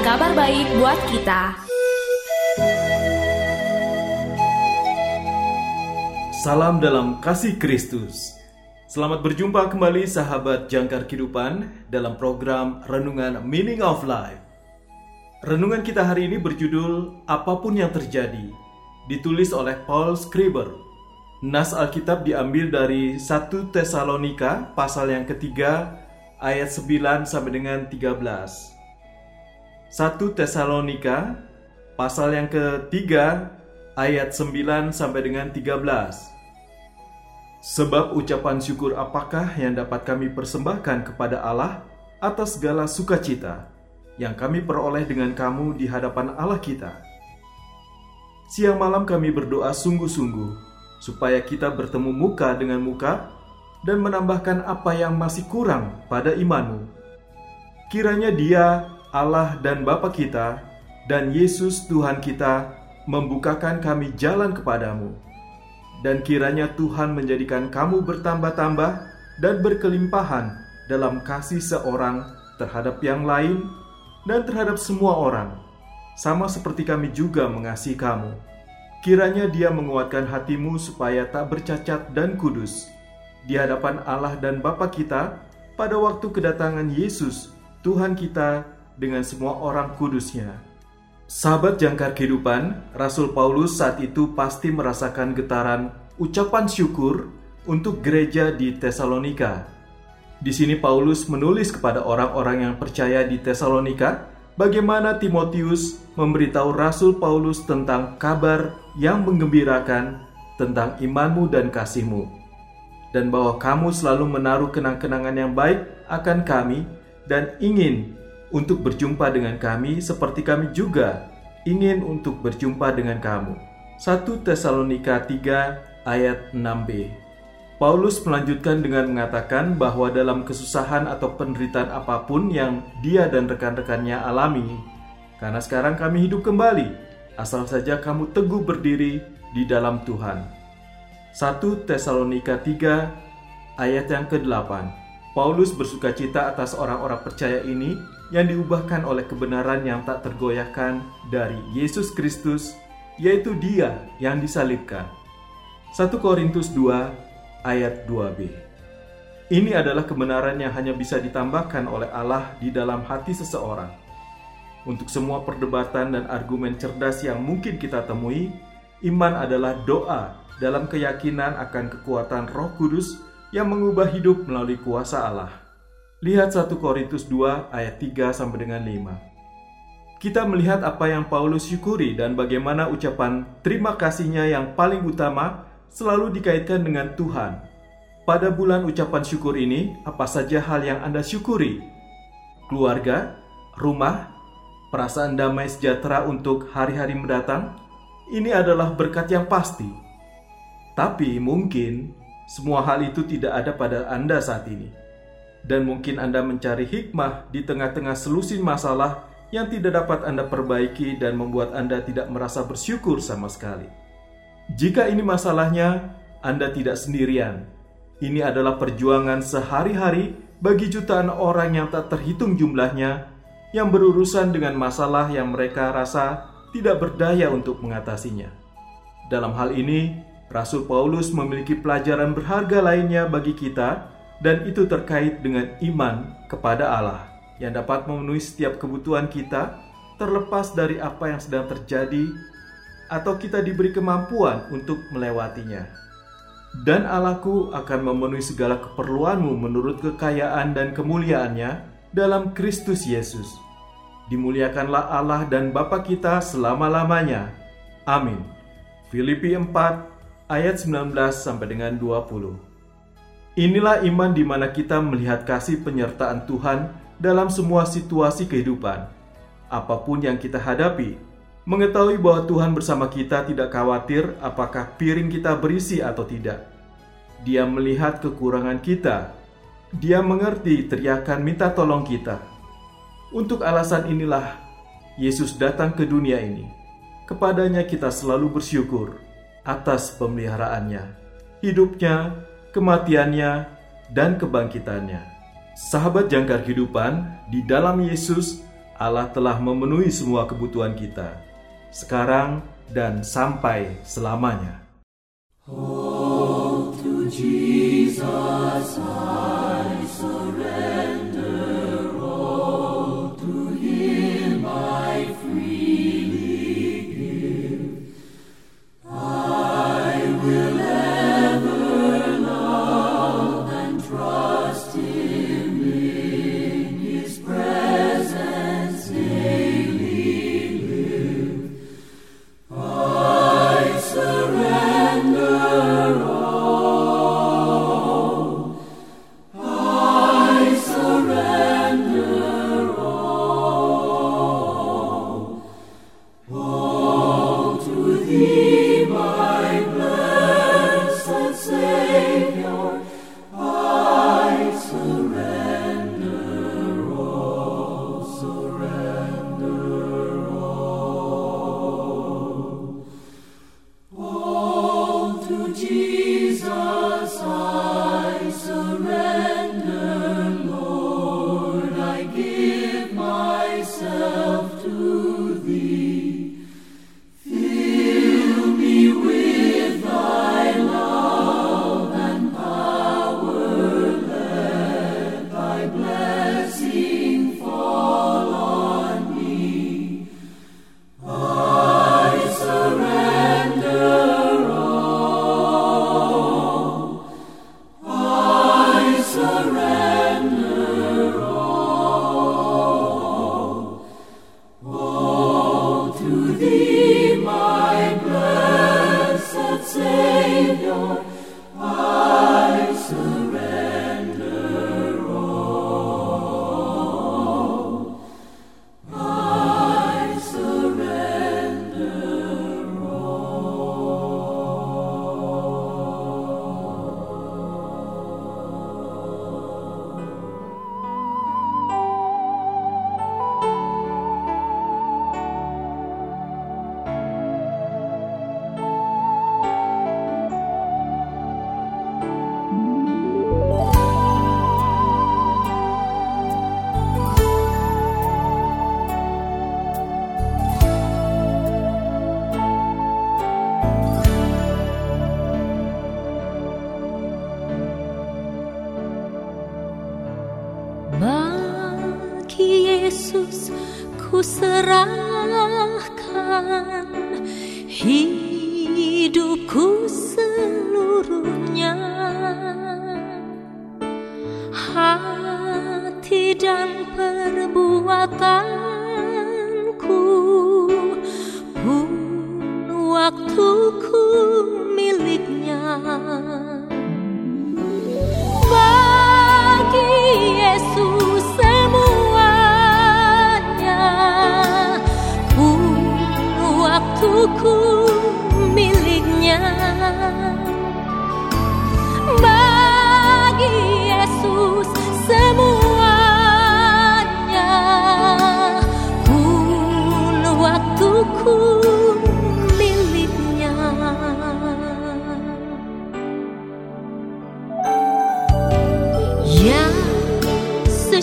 kabar baik buat kita Salam dalam kasih Kristus. Selamat berjumpa kembali sahabat jangkar kehidupan dalam program Renungan Meaning of Life. Renungan kita hari ini berjudul Apa pun yang terjadi, ditulis oleh Paul Scriber. Nas Alkitab diambil dari 1 Tesalonika pasal yang ketiga ayat 9 sampai dengan 13. 1 Tesalonika pasal yang ketiga ayat 9 sampai dengan 13. Sebab ucapan syukur apakah yang dapat kami persembahkan kepada Allah atas segala sukacita yang kami peroleh dengan kamu di hadapan Allah kita. Siang malam kami berdoa sungguh-sungguh supaya kita bertemu muka dengan muka dan menambahkan apa yang masih kurang pada imanmu. Kiranya Dia, Allah dan Bapa kita, dan Yesus Tuhan kita membukakan kami jalan kepadamu. Dan kiranya Tuhan menjadikan kamu bertambah-tambah dan berkelimpahan dalam kasih seorang terhadap yang lain dan terhadap semua orang, sama seperti kami juga mengasihi kamu. Kiranya Dia menguatkan hatimu supaya tak bercacat dan kudus di hadapan Allah dan Bapa kita pada waktu kedatangan Yesus, Tuhan kita, dengan semua orang kudusnya. Sahabat jangkar kehidupan, Rasul Paulus saat itu pasti merasakan getaran ucapan syukur untuk gereja di Tesalonika. Di sini Paulus menulis kepada orang-orang yang percaya di Tesalonika bagaimana Timotius memberitahu Rasul Paulus tentang kabar yang menggembirakan tentang imanmu dan kasihmu, dan bahwa kamu selalu menaruh kenang-kenangan yang baik akan kami dan ingin untuk berjumpa dengan kami seperti kami juga ingin untuk berjumpa dengan kamu. 1 Tesalonika 3 ayat 6b. Paulus melanjutkan dengan mengatakan bahwa dalam kesusahan atau penderitaan apa pun yang dia dan rekan-rekannya alami, karena sekarang kami hidup kembali, asal saja kamu teguh berdiri di dalam Tuhan. 1 Tesalonika 3 ayat yang ke-8. Paulus bersuka cita atas orang-orang percaya ini yang diubahkan oleh kebenaran yang tak tergoyahkan dari Yesus Kristus, yaitu Dia yang disalibkan. 1 Korintus 2 ayat 2b. Ini adalah kebenaran yang hanya bisa ditambahkan oleh Allah di dalam hati seseorang. Untuk semua perdebatan dan argumen cerdas yang mungkin kita temui, iman adalah doa dalam keyakinan akan kekuatan Roh Kudus yang mengubah hidup melalui kuasa Allah. Lihat 1 Korintus 2 ayat 3 sampai dengan 5. Kita melihat apa yang Paulus syukuri dan bagaimana ucapan terima kasihnya yang paling utama selalu dikaitkan dengan Tuhan. Pada bulan ucapan syukur ini, apa saja hal yang Anda syukuri? Keluarga, rumah, perasaan damai sejahtera untuk hari-hari mendatang? Ini adalah berkat yang pasti. Tapi mungkin semua hal itu tidak ada pada Anda saat ini dan mungkin Anda mencari hikmah di tengah-tengah selusin masalah yang tidak dapat Anda perbaiki dan membuat Anda tidak merasa bersyukur sama sekali. Jika ini masalahnya, Anda tidak sendirian. Ini adalah perjuangan sehari-hari bagi jutaan orang yang tak terhitung jumlahnya yang berurusan dengan masalah yang mereka rasa tidak berdaya untuk mengatasinya. Dalam hal ini, Rasul Paulus memiliki pelajaran berharga lainnya bagi kita dan itu terkait dengan iman kepada Allah yang dapat memenuhi setiap kebutuhan kita terlepas dari apa yang sedang terjadi atau kita diberi kemampuan untuk melewatinya. Dan Allahku akan memenuhi segala keperluanmu menurut kekayaan dan kemuliaannya dalam Kristus Yesus. Dimuliakanlah Allah dan Bapa kita selama-lamanya. Amin. Filipi 4 ayat 19 sampai dengan 20. Inilah iman di mana kita melihat kasih penyertaan Tuhan dalam semua situasi kehidupan. Apa pun yang kita hadapi, mengetahui bahwa Tuhan bersama kita tidak khawatir apakah piring kita berisi atau tidak. Dia melihat kekurangan kita. Dia mengerti teriakan minta tolong kita untuk alasan inilah Yesus datang ke dunia ini. Kepadanya kita selalu bersyukur atas pemeliharaannya, hidupnya, kematiannya, dan kebangkitannya. Sahabat jangkar kehidupan, di dalam Yesus Allah telah memenuhi semua kebutuhan kita, sekarang dan sampai selamanya. Oh, to Jesus I will. Hidupku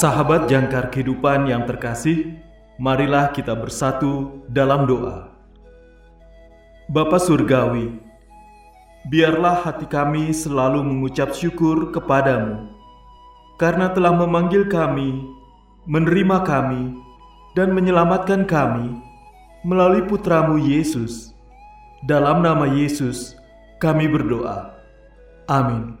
Sahabat jangkar kehidupan yang terkasih, marilah kita bersatu dalam doa. Bapa Surgawi, biarlah hati kami selalu mengucap syukur kepadamu, karena telah memanggil kami, menerima kami, dan menyelamatkan kami melalui putramu Yesus. Dalam nama Yesus, kami berdoa. Amin.